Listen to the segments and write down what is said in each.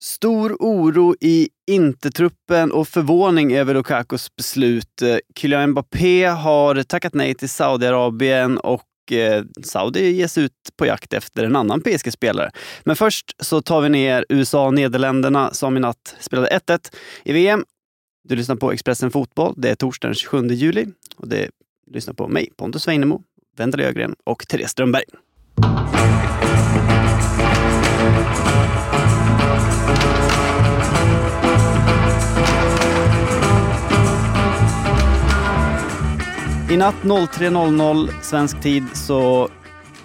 Stor oro i Intertruppen och förvåning över Lukakos beslut. Eh, Kylian Mbappé har tackat nej till Saudiarabien och eh, Saudi ges ut på jakt efter en annan PSG-spelare. Men först så tar vi ner USA och Nederländerna som i natt spelade 1-1 i VM. Du lyssnar på Expressen Fotboll. Det är torsdagen 27 juli och det lyssnar på mig, Pontus Weinemo, Wendel Ögren och Therese Strömberg. I natt 03.00 svensk tid så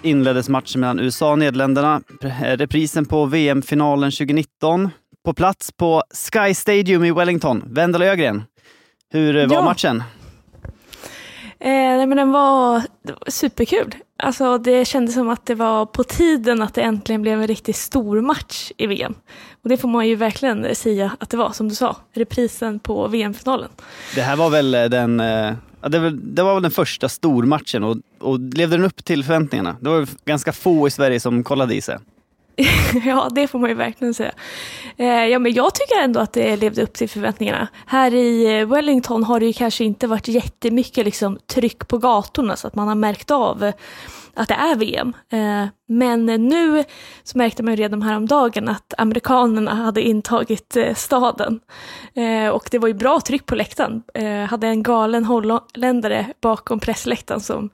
inleddes matchen mellan USA och Nederländerna. Reprisen på VM-finalen 2019. På plats på Sky Stadium i Wellington. Wendel Ögren, hur var ja. matchen? Eh, nej, men den var, var superkul. Alltså, det kändes som att det var på tiden att det äntligen blev en riktigt stor match i VM. Och det får man ju verkligen säga att det var, som du sa, reprisen på VM-finalen. Det här var väl den eh, Ja, det, var, det var väl den första stormatchen och, och levde den upp till förväntningarna? Det var ganska få i Sverige som kollade i sig. ja, det får man ju verkligen säga. Eh, ja, men jag tycker ändå att det levde upp till förväntningarna. Här i eh, Wellington har det ju kanske inte varit jättemycket liksom, tryck på gatorna så att man har märkt av att det är VM. Eh, men nu så märkte man ju redan häromdagen att amerikanerna hade intagit eh, staden. Eh, och det var ju bra tryck på läktaren. Hade en galen holländare bakom pressläktaren som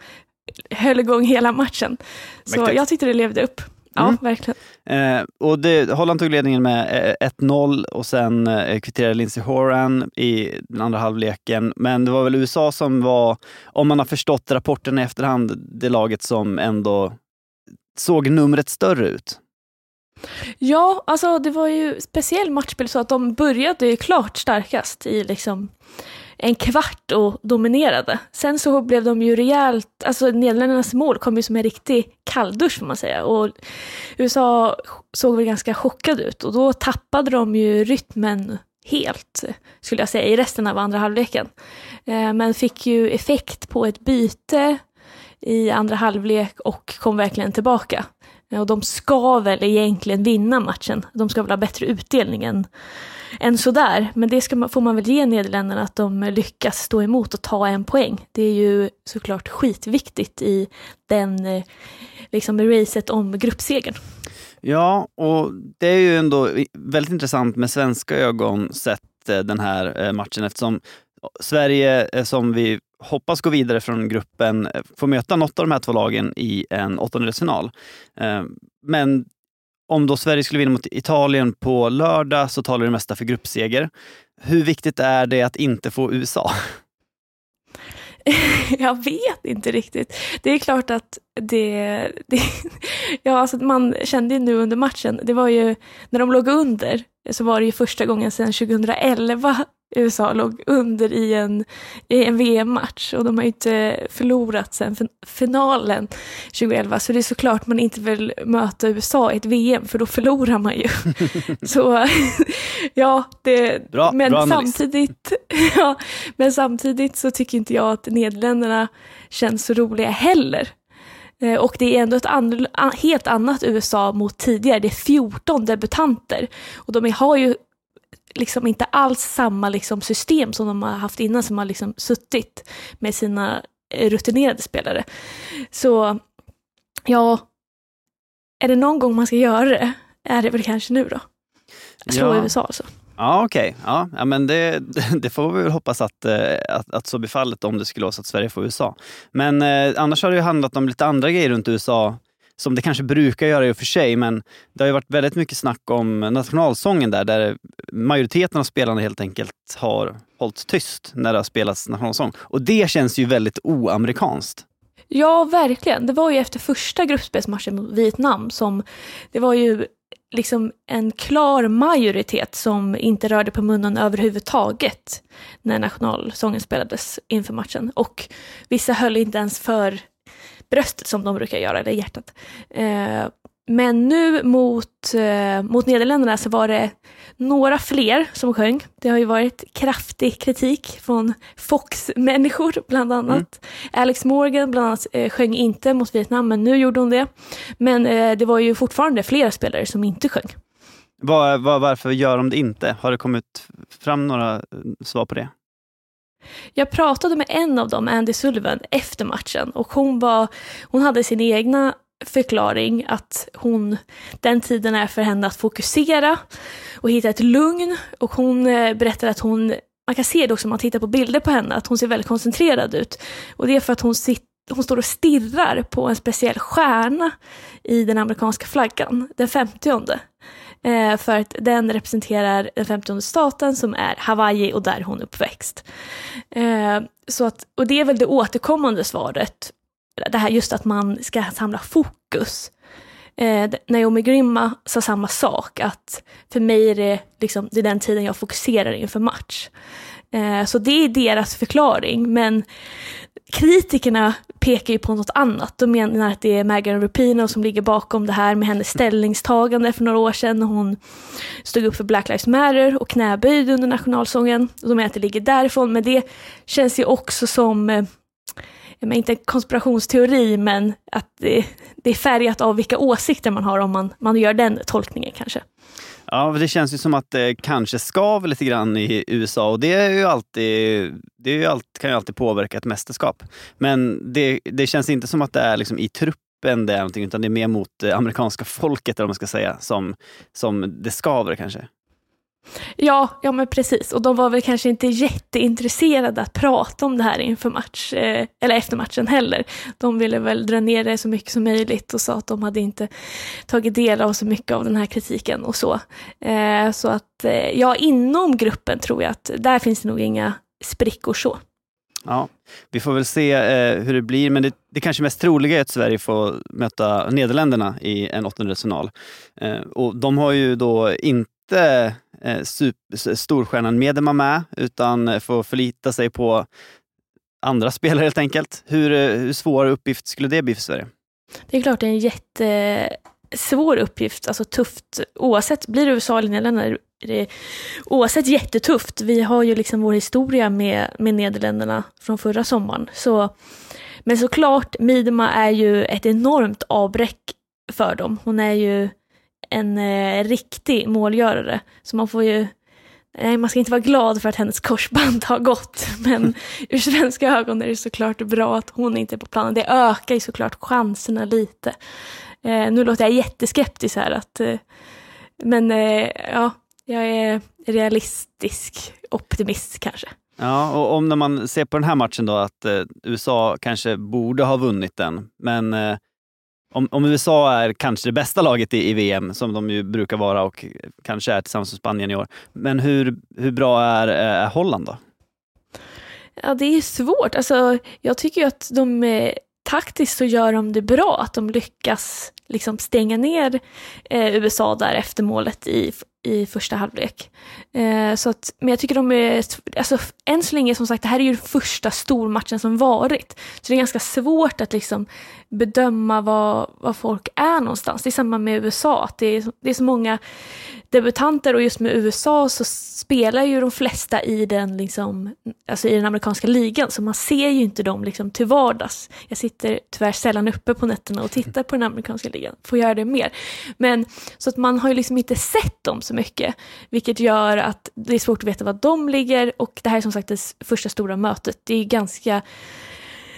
höll igång hela matchen. Så Mäktigt. jag tyckte det levde upp. Ja, mm. verkligen. Eh, och det, Holland tog ledningen med eh, 1-0 och sen eh, kvitterade Lindsey Horan i den andra halvleken. Men det var väl USA som var, om man har förstått rapporten i efterhand, det laget som ändå såg numret större ut. Ja, alltså det var ju speciell matchbild så att de började ju klart starkast i liksom en kvart och dominerade. Sen så blev de ju rejält, alltså Nederländernas mål kom ju som en riktig kalldusch får man säga. Och USA såg väl ganska chockade ut och då tappade de ju rytmen helt, skulle jag säga, i resten av andra halvleken. Eh, men fick ju effekt på ett byte i andra halvlek och kom verkligen tillbaka. Eh, och de ska väl egentligen vinna matchen. De ska väl ha bättre utdelning än, än sådär. Men det ska man, får man väl ge Nederländerna att de lyckas stå emot och ta en poäng. Det är ju såklart skitviktigt i den eh, liksom racet om gruppsegern. Ja, och det är ju ändå väldigt intressant med svenska ögon sett eh, den här eh, matchen eftersom Sverige, som vi hoppas gå vidare från gruppen, får möta något av de här två lagen i en åttondelsfinal. Men om då Sverige skulle vinna mot Italien på lördag så talar det mesta för gruppseger. Hur viktigt är det att inte få USA? Jag vet inte riktigt. Det är klart att det, det... ja, alltså man kände ju nu under matchen, det var ju när de låg under så var det ju första gången sedan 2011 USA låg under i en, i en VM-match och de har ju inte förlorat sedan finalen 2011 så det är såklart man inte vill möta USA i ett VM för då förlorar man ju. så ja, det, bra, men, bra samtidigt, ja, men samtidigt så tycker inte jag att Nederländerna känns så roliga heller. Eh, och det är ändå ett an helt annat USA mot tidigare. Det är 14 debutanter. Och de har ju liksom inte alls samma liksom system som de har haft innan som har liksom suttit med sina eh, rutinerade spelare. Så ja, är det någon gång man ska göra det är det väl kanske nu då. Slå ja. USA alltså. Ja, okej. Okay. Ja, men det, det, får vi väl hoppas att, eh, att, att så blir fallet om det skulle vara så att Sverige får USA. Men eh, annars har det ju handlat om lite andra grejer runt USA som det kanske brukar göra i och för sig, men det har ju varit väldigt mycket snack om nationalsången där, där majoriteten av spelarna helt enkelt har hållit tyst när det har spelats nationalsång. Och det känns ju väldigt oamerikanskt. Ja, verkligen. Det var ju efter första gruppspelsmatchen mot Vietnam som det var ju liksom en klar majoritet som inte rörde på munnen överhuvudtaget när nationalsången spelades inför matchen. Och vissa höll inte ens för bröstet som de brukar göra, eller hjärtat. Eh, men nu mot, eh, mot Nederländerna så var det några fler som sjöng. Det har ju varit kraftig kritik från Fox-människor bland annat. Mm. Alex Morgan bland annat eh, sjöng inte mot Vietnam, men nu gjorde hon det. Men eh, det var ju fortfarande flera spelare som inte sjöng. Var, var, varför gör de det inte? Har det kommit fram några eh, svar på det? Jag pratade med en av dem, Andy Sullivan, efter matchen och hon, var, hon hade sin egna förklaring att hon, den tiden är för henne att fokusera och hitta ett lugn. Och hon eh, berättar att hon, man kan se det också om man tittar på bilder på henne, att hon ser väldigt koncentrerad ut. Och det är för att hon, sit, hon står och stirrar på en speciell stjärna i den amerikanska flaggan, den 50 eh, för att den representerar den 50 staten som är Hawaii och där hon är uppväxt. Eh, så att, och det är väl det återkommande svaret det här just att man ska samla fokus. Eh, Naomi Grimma sa samma sak, att för mig är det, liksom, det är den tiden jag fokuserar inför match. Eh, så det är deras förklaring, men kritikerna pekar ju på något annat. De menar att det är Megan Rapinoe som ligger bakom det här med hennes ställningstagande för några år sedan när hon stod upp för Black Lives Matter och knäböjde under nationalsången. De menar att det ligger därifrån, men det känns ju också som eh, men inte en konspirationsteori, men att det, det, är färgat av vilka åsikter man har om man, man gör den tolkningen kanske. Ja, det känns ju som att det kanske skaver lite grann i USA och det, är ju alltid, det är ju alltid, kan ju alltid påverka ett mästerskap. Men det, det känns inte som att det är liksom i truppen det är någonting, utan det är mer mot det amerikanska folket, eller man ska säga, som, som det skaver kanske. Ja, ja men precis. Och de var väl kanske inte jätteintresserade att prata om det här inför match, eh, eller efter matchen heller. De ville väl dra ner det så mycket som möjligt och sa att de hade inte tagit del av så mycket av den här kritiken och så. Eh, så att, eh, ja, inom gruppen tror jag att där finns det nog inga sprickor så. Ja, vi får väl se eh, hur det blir, men det, det kanske mest troliga är att Sverige får möta Nederländerna i en åttondelsfinal. Eh, och de har ju då inte eh, super, storstjärnan Medema med, utan eh, får förlita sig på andra spelare helt enkelt. Hur, eh, hur svår uppgift skulle det bli för Sverige? Det är klart det är en jättesvår eh, uppgift, alltså tufft. Oavsett, blir det USA eller Nederländerna är det oavsett jättetufft. Vi har ju liksom vår historia med, med Nederländerna från förra sommaren. Så, men såklart, Midema är ju ett enormt avbräck för dem. Hon är ju en eh, riktig målgörare. Så man får ju, nej man ska inte vara glad för att hennes korsband har gått, men ur svenska ögon är det såklart bra att hon inte är på planen. Det ökar ju såklart chanserna lite. Eh, nu låter jag jätteskeptisk här, att, eh, men eh, ja, jag är realistisk optimist kanske. Ja, och om när man ser på den här matchen då att eh, USA kanske borde ha vunnit den, men eh, om, om, USA är kanske det bästa laget i, i, VM, som de ju brukar vara och kanske är tillsammans med Spanien i år. Men hur, hur bra är, eh, är Holland då? Ja, det är svårt. Alltså, jag tycker ju att de eh, taktiskt så gör de det bra, att de lyckas liksom stänga ner eh, USA där efter målet i, i första halvlek. Eh, så att, men jag tycker de är, alltså än så länge som sagt, det här är ju den första stormatchen som varit. Så det är ganska svårt att liksom bedöma var, var folk är någonstans. Det är samma med USA, att det är, det är så många debutanter och just med USA så spelar ju de flesta i den, liksom, alltså i den amerikanska ligan så man ser ju inte dem liksom till vardags. Jag sitter tyvärr sällan uppe på nätterna och tittar på den amerikanska ligan, får göra det mer. Men så att man har ju liksom inte sett dem så mycket, vilket gör att det är svårt att veta var de ligger och det här är som sagt det första stora mötet. Det är ganska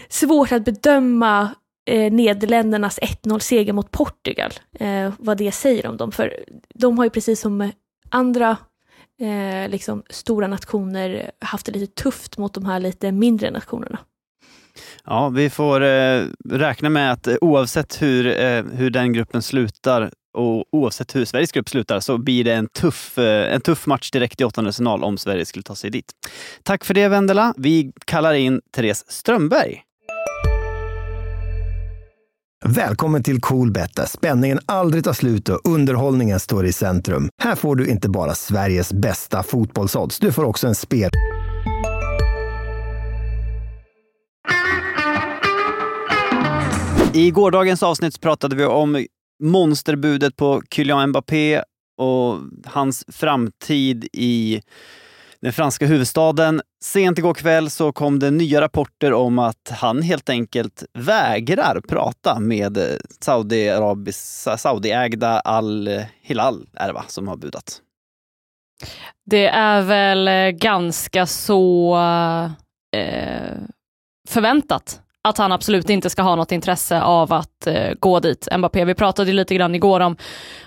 svårt att bedöma eh, Nederländernas 1-0-seger mot Portugal, eh, vad det säger om dem. För de har ju precis som andra eh, liksom, stora nationer haft det lite tufft mot de här lite mindre nationerna. Ja, vi får eh, räkna med att eh, oavsett hur, eh, hur den gruppen slutar och oavsett hur Sveriges grupp slutar så blir det en tuff, eh, en tuff match direkt i åttondelsfinal om Sverige skulle ta sig dit. Tack för det Vendela. Vi kallar in Therese Strömberg. Välkommen till Coolbet där spänningen aldrig tar slut och underhållningen står i centrum. Här får du inte bara Sveriges bästa fotbollsodds, du får också en spel... I gårdagens avsnitt pratade vi om monsterbudet på Kylian Mbappé och hans framtid i den franska huvudstaden. Sent igår kväll så kom det nya rapporter om att han helt enkelt vägrar prata med eh, Saudi-ägda Saudi Al-Hilal, är det va, som har budat. Det är väl eh, ganska så eh, förväntat att han absolut inte ska ha något intresse av att eh, gå dit, Mbappé. Vi pratade lite grann igår om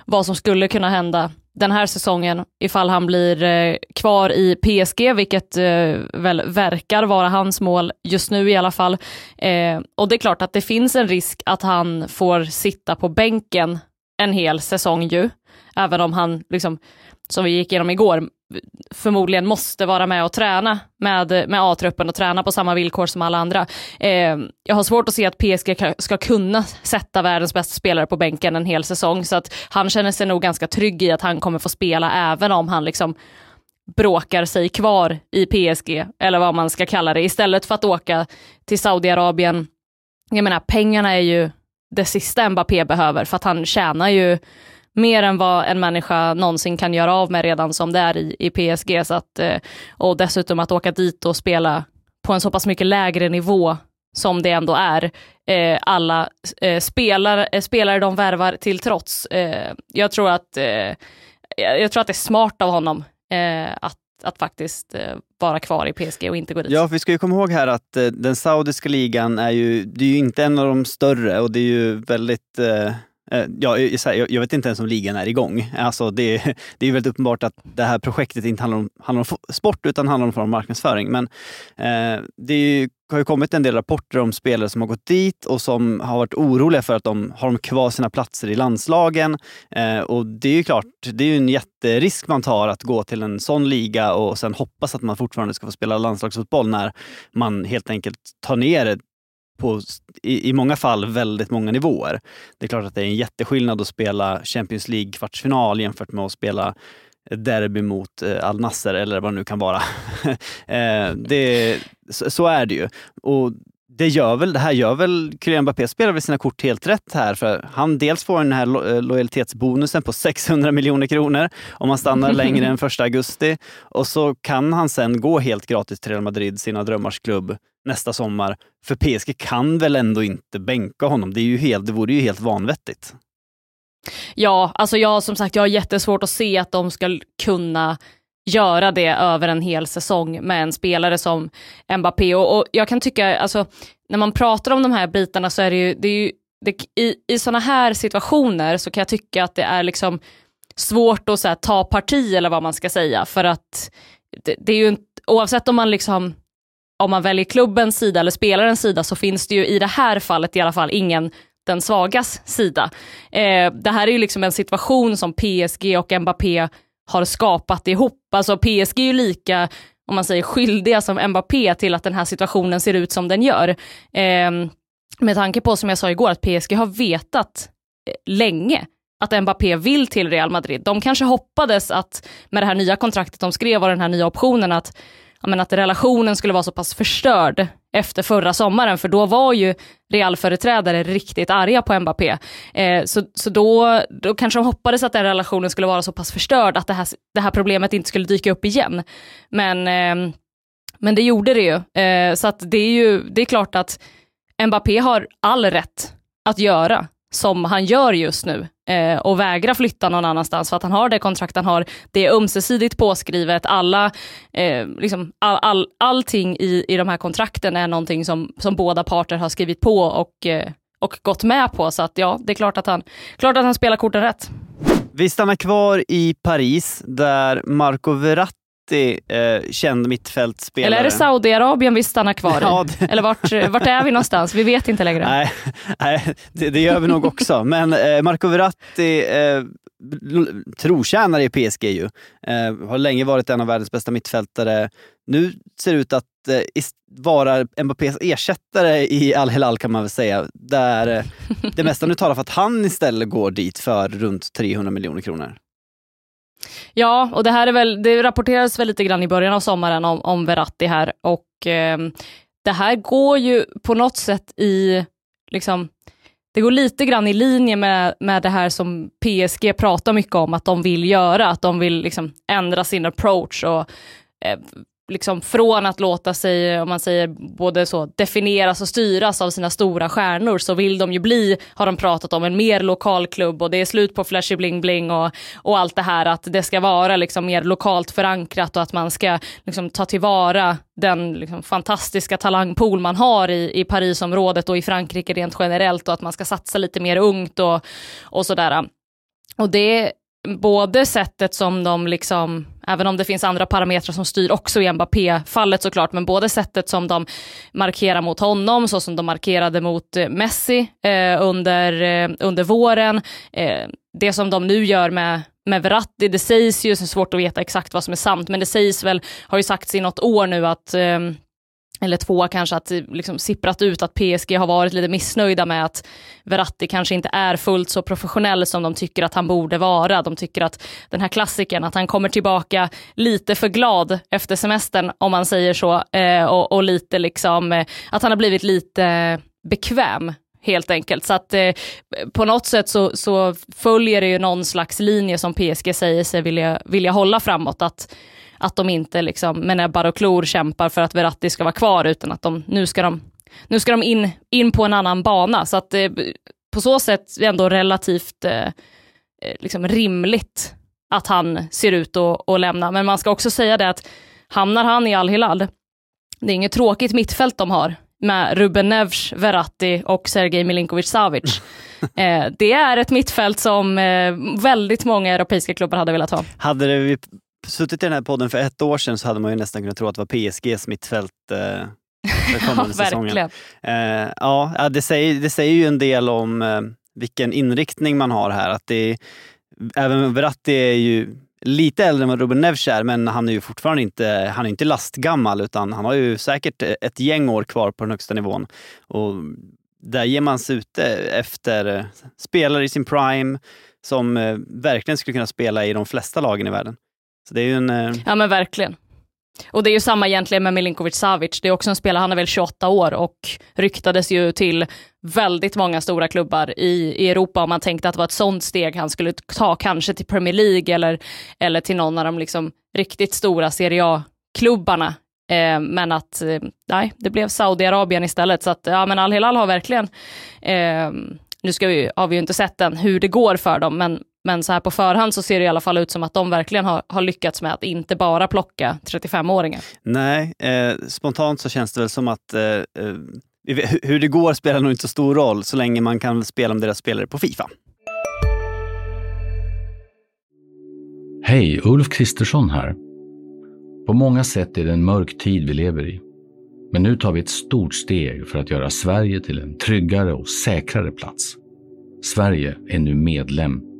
vad som skulle kunna hända den här säsongen ifall han blir eh, kvar i PSG, vilket eh, väl verkar vara hans mål just nu i alla fall. Eh, och det är klart att det finns en risk att han får sitta på bänken en hel säsong ju, även om han liksom som vi gick igenom igår, förmodligen måste vara med och träna med, med A-truppen och träna på samma villkor som alla andra. Eh, jag har svårt att se att PSG ska kunna sätta världens bästa spelare på bänken en hel säsong, så att han känner sig nog ganska trygg i att han kommer få spela även om han liksom bråkar sig kvar i PSG, eller vad man ska kalla det, istället för att åka till Saudiarabien. Jag menar, pengarna är ju det sista Mbappé behöver, för att han tjänar ju mer än vad en människa någonsin kan göra av med redan som det är i, i PSG. Så att, eh, och dessutom att åka dit och spela på en så pass mycket lägre nivå som det ändå är, eh, alla eh, spelare, eh, spelare de värvar till trots. Eh, jag, tror att, eh, jag tror att det är smart av honom att, att faktiskt vara kvar i PSG och inte gå dit. Ja, vi ska ju komma ihåg här att den saudiska ligan är ju, det är ju inte en av de större och det är ju väldigt Eh, Eh, ja, jag vet inte ens om ligan är igång. Alltså det, det är väldigt uppenbart att det här projektet inte handlar om, handlar om sport utan handlar om form av marknadsföring. Men eh, det ju, har ju kommit en del rapporter om spelare som har gått dit och som har varit oroliga för att de har de kvar sina platser i landslagen. Eh, och det är ju klart, det är ju en jätterisk man tar att gå till en sån liga och sen hoppas att man fortfarande ska få spela landslagsfotboll när man helt enkelt tar ner på i, i många fall väldigt många nivåer. Det är klart att det är en jätteskillnad att spela Champions League-kvartsfinal jämfört med att spela derby mot eh, Al Nasser eller vad det nu kan vara. eh, det, så, är det ju. Och det, gör väl, det här gör väl Kylian Mbappé spelar väl sina kort helt rätt här. För han dels får den här lo eh, lojalitetsbonusen på 600 miljoner kronor om han stannar längre än första augusti. Och så kan han sen gå helt gratis till Real Madrid, sina drömmars klubb, nästa sommar. För PSG kan väl ändå inte bänka honom? Det, är ju helt, det vore ju helt vanvettigt. Ja, alltså jag som sagt, jag har jättesvårt att se att de ska kunna göra det över en hel säsong med en spelare som Mbappé. Och, och jag kan tycka, alltså, när man pratar om de här bitarna så är det ju, det är ju det, i, i sådana här situationer så kan jag tycka att det är liksom svårt att så här, ta parti eller vad man ska säga för att det, det är ju oavsett om man liksom om man väljer klubbens sida eller spelarens sida så finns det ju i det här fallet i alla fall ingen den svagas sida. Eh, det här är ju liksom en situation som PSG och Mbappé har skapat ihop. Alltså PSG är ju lika, om man säger skyldiga som Mbappé till att den här situationen ser ut som den gör. Eh, med tanke på, som jag sa igår, att PSG har vetat eh, länge att Mbappé vill till Real Madrid. De kanske hoppades att med det här nya kontraktet de skrev och den här nya optionen att men att relationen skulle vara så pass förstörd efter förra sommaren, för då var ju Real-företrädare riktigt arga på Mbappé. Eh, så så då, då kanske de hoppades att den relationen skulle vara så pass förstörd att det här, det här problemet inte skulle dyka upp igen. Men, eh, men det gjorde det ju. Eh, så att det är ju det är klart att Mbappé har all rätt att göra som han gör just nu eh, och vägra flytta någon annanstans för att han har det kontrakt han har. Det är ömsesidigt påskrivet. Alla, eh, liksom, all, all, allting i, i de här kontrakten är någonting som, som båda parter har skrivit på och, eh, och gått med på. Så att ja, det är klart att han, klart att han spelar korten rätt. Vi stannar kvar i Paris där Marco Verratti riktig eh, känd mittfältspelare. Eller är det Saudiarabien vi stannar kvar i? Ja, det... Eller vart, vart är vi någonstans? Vi vet inte längre. Nej, nej det, det gör vi nog också. Men eh, Marco Verratti, eh, trotjänare i PSG ju. Eh, har länge varit en av världens bästa mittfältare. Nu ser det ut att eh, vara Mbappés ersättare i Al-Hilal kan man väl säga. Där eh, det mesta nu talar för att han istället går dit för runt 300 miljoner kronor. Ja, och det här är väl, det rapporterades väl lite grann i början av sommaren om, om Verratti här och eh, det här går ju på något sätt i, liksom, det går lite grann i linje med, med det här som PSG pratar mycket om att de vill göra, att de vill liksom ändra sin approach och eh, liksom från att låta sig, om man säger, både så definieras och styras av sina stora stjärnor så vill de ju bli, har de pratat om, en mer lokal klubb och det är slut på flashy bling bling och, och allt det här att det ska vara liksom mer lokalt förankrat och att man ska liksom ta tillvara den liksom fantastiska talangpool man har i, i Parisområdet och i Frankrike rent generellt och att man ska satsa lite mer ungt och, och sådär. Och det både sättet som de, liksom, även om det finns andra parametrar som styr också i Mbappé-fallet såklart, men både sättet som de markerar mot honom, så som de markerade mot eh, Messi eh, under, eh, under våren, eh, det som de nu gör med med Verratti, det sägs ju, så svårt att veta exakt vad som är sant, men det sägs väl, har ju sagts i något år nu att eh, eller två kanske, att liksom sipprat ut att PSG har varit lite missnöjda med att Verratti kanske inte är fullt så professionell som de tycker att han borde vara. De tycker att den här klassikern, att han kommer tillbaka lite för glad efter semestern, om man säger så, eh, och, och, lite liksom, eh, att han har blivit lite bekväm helt enkelt. Så att eh, på något sätt så, så, följer det ju någon slags linje som PSG säger sig vilja, vilja hålla framåt, att att de inte liksom med näbbar och klor kämpar för att Verratti ska vara kvar, utan att de, nu ska de, nu ska de in, in på en annan bana. Så att eh, på så sätt är det ändå relativt eh, eh, liksom rimligt att han ser ut att, att lämna. Men man ska också säga det att hamnar han i Al-Hilal, det är inget tråkigt mittfält de har med Ruben Neves, Verratti och Sergej Milinkovic Savic. eh, det är ett mittfält som eh, väldigt många europeiska klubbar hade velat ha. Hade det suttit i den här podden för ett år sedan så hade man ju nästan kunnat tro att det var PSGs mittfält eh, för kommande ja, säsongen. Eh, ja, det säger, det säger ju en del om eh, vilken inriktning man har här. Att det, även Verratti är ju lite äldre än vad Ruben Neves är, men han är ju fortfarande inte, han är inte lastgammal utan han har ju säkert ett gäng år kvar på den högsta nivån. Och där ger man sig ute efter spelare i sin prime som eh, verkligen skulle kunna spela i de flesta lagen i världen. Så det är ju en... Eh... Ja men verkligen. Och det är ju samma egentligen med Milinkovic Savic. Det är också en spelare, han är väl 28 år och ryktades ju till väldigt många stora klubbar i, i Europa om man tänkte att det var ett sånt steg han skulle ta, kanske till Premier League eller, eller till någon av de liksom riktigt stora Serie A-klubbarna. Eh, men att, eh, nej, det blev Saudiarabien istället. Så att, ja men Al-Hilal har verkligen, eh, nu ska vi, har vi ju inte sett än hur det går för dem, men, men så här på förhand så ser det i alla fall ut som att de verkligen har, har lyckats med att inte bara plocka 35-åringar. Nej, eh, spontant så känns det väl som att eh, eh hur det går spelar nog inte så stor roll så länge man kan spela med deras spelare på Fifa. Hej, Ulf Kristersson här. På många sätt är det en mörk tid vi lever i. Men nu tar vi ett stort steg för att göra Sverige till en tryggare och säkrare plats. Sverige är nu medlem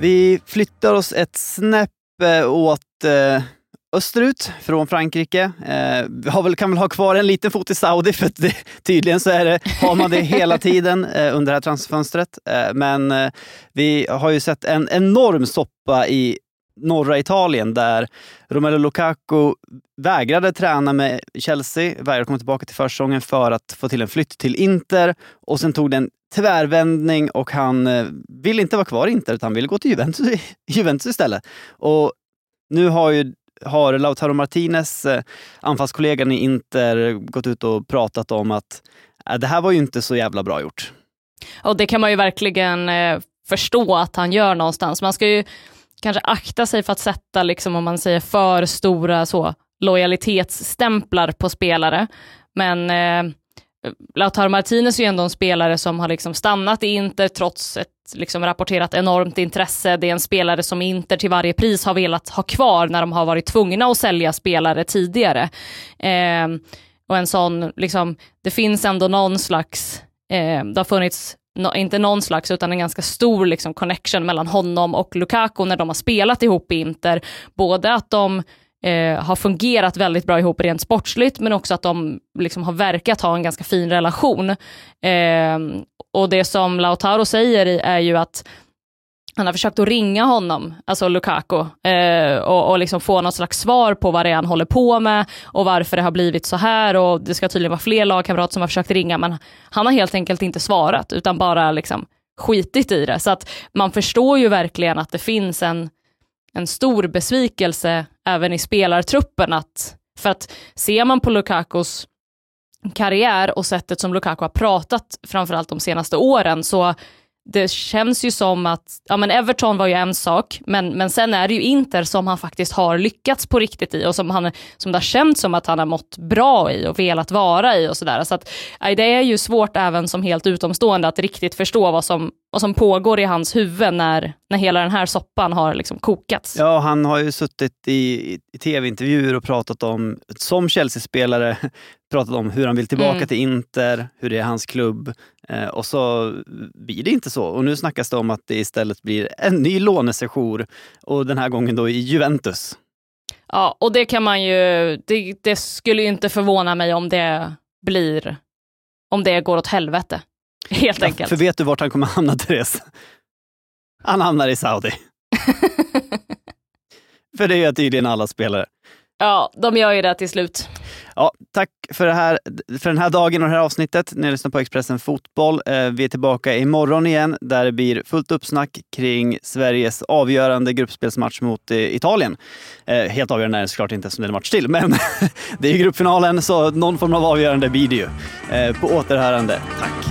Vi flyttar oss ett snäpp eh, åt eh, österut från Frankrike. Eh, vi har väl, kan väl ha kvar en liten fot i Saudi för det, tydligen så är det, har man det hela tiden under det här transferfönstret. Men vi har ju sett en enorm soppa i norra Italien där Romelu Lukaku vägrade träna med Chelsea, vägrade komma tillbaka till försäsongen för att få till en flytt till Inter och sen tog det en tvärvändning och han eh, vill inte vara kvar i Inter utan han vill gå till Juventus, Juventus istället. Och nu har ju har Lautaro Martinez, eh, anfallskollegan i Inter, gått ut och pratat om att eh, det här var ju inte så jävla bra gjort. Och det kan man ju verkligen eh, förstå att han gör någonstans. Man ska ju kanske akta sig för att sätta, liksom, om man säger för stora så, lojalitetsstämplar på spelare. Men eh, Eh, Lautaro Martinez är ju ändå en spelare som har liksom stannat i Inter trots ett liksom rapporterat enormt intresse. Det är en spelare som Inter till varje pris har velat ha kvar när de har varit tvungna att sälja spelare tidigare. Eh, och en sån, liksom, det finns ändå någon slags, eh, det har funnits no, inte någon slags, utan en ganska stor liksom, connection mellan honom och Lukaku när de har spelat ihop i Inter. Både att de eh, har fungerat väldigt bra ihop rent sportsligt, men också att de liksom har verkat ha en ganska fin relation. Eh, och det som Lautaro säger är ju att han har försökt att ringa honom, alltså Lukaku, eh, och, och liksom få något slags svar på vad det är han håller på med och varför det har blivit så här och det ska tydligen vara fler lagkamrater som har försökt ringa men han har helt enkelt inte svarat utan bara liksom skitit i det. Så att man förstår ju verkligen att det finns en, en stor besvikelse även i spelartruppen. Att, för att ser man på Lukakos karriär och sättet som Lukaku har pratat framförallt de senaste åren så det känns ju som att, ja men Everton var ju en sak, men, men sen är det ju Inter som han faktiskt har lyckats på riktigt i och som, han, som det har känts som att han har mått bra i och velat vara i och sådär. Så att det är ju svårt även som helt utomstående att riktigt förstå vad som, vad som pågår i hans huvud när, när hela den här soppan har liksom kokats. Ja, han har ju suttit i, i tv-intervjuer och pratat om, som Chelsea-spelare, pratat om hur han vill tillbaka mm. till Inter, hur det är hans klubb. Eh, och så blir det inte så. Och nu snackas det om att det istället blir en ny lånesession och den här gången då i Juventus. Ja, och det kan man ju, det, det skulle ju inte förvåna mig om det blir, om det går åt helvete. Helt enkelt. För vet du vart han kommer hamna, Therese? Han hamnar i Saudi. för det gör tydligen alla spelare. Ja, de gör ju det till slut. Ja, tack för, det här, för den här dagen och det här avsnittet. Ni lyssnar på Expressen Fotboll. Eh, vi är tillbaka imorgon igen där det blir fullt uppsnack kring Sveriges avgörande gruppspelsmatch mot eh, Italien. Eh, helt avgörande är det såklart inte som det är en match till, men det är ju gruppfinalen så någon form av avgörande blir det ju. På återhörande. Tack!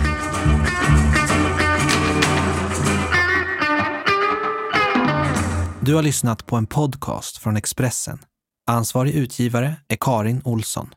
Du har lyssnat på en podcast från Expressen. Ansvarig utgivare är Karin Olsson.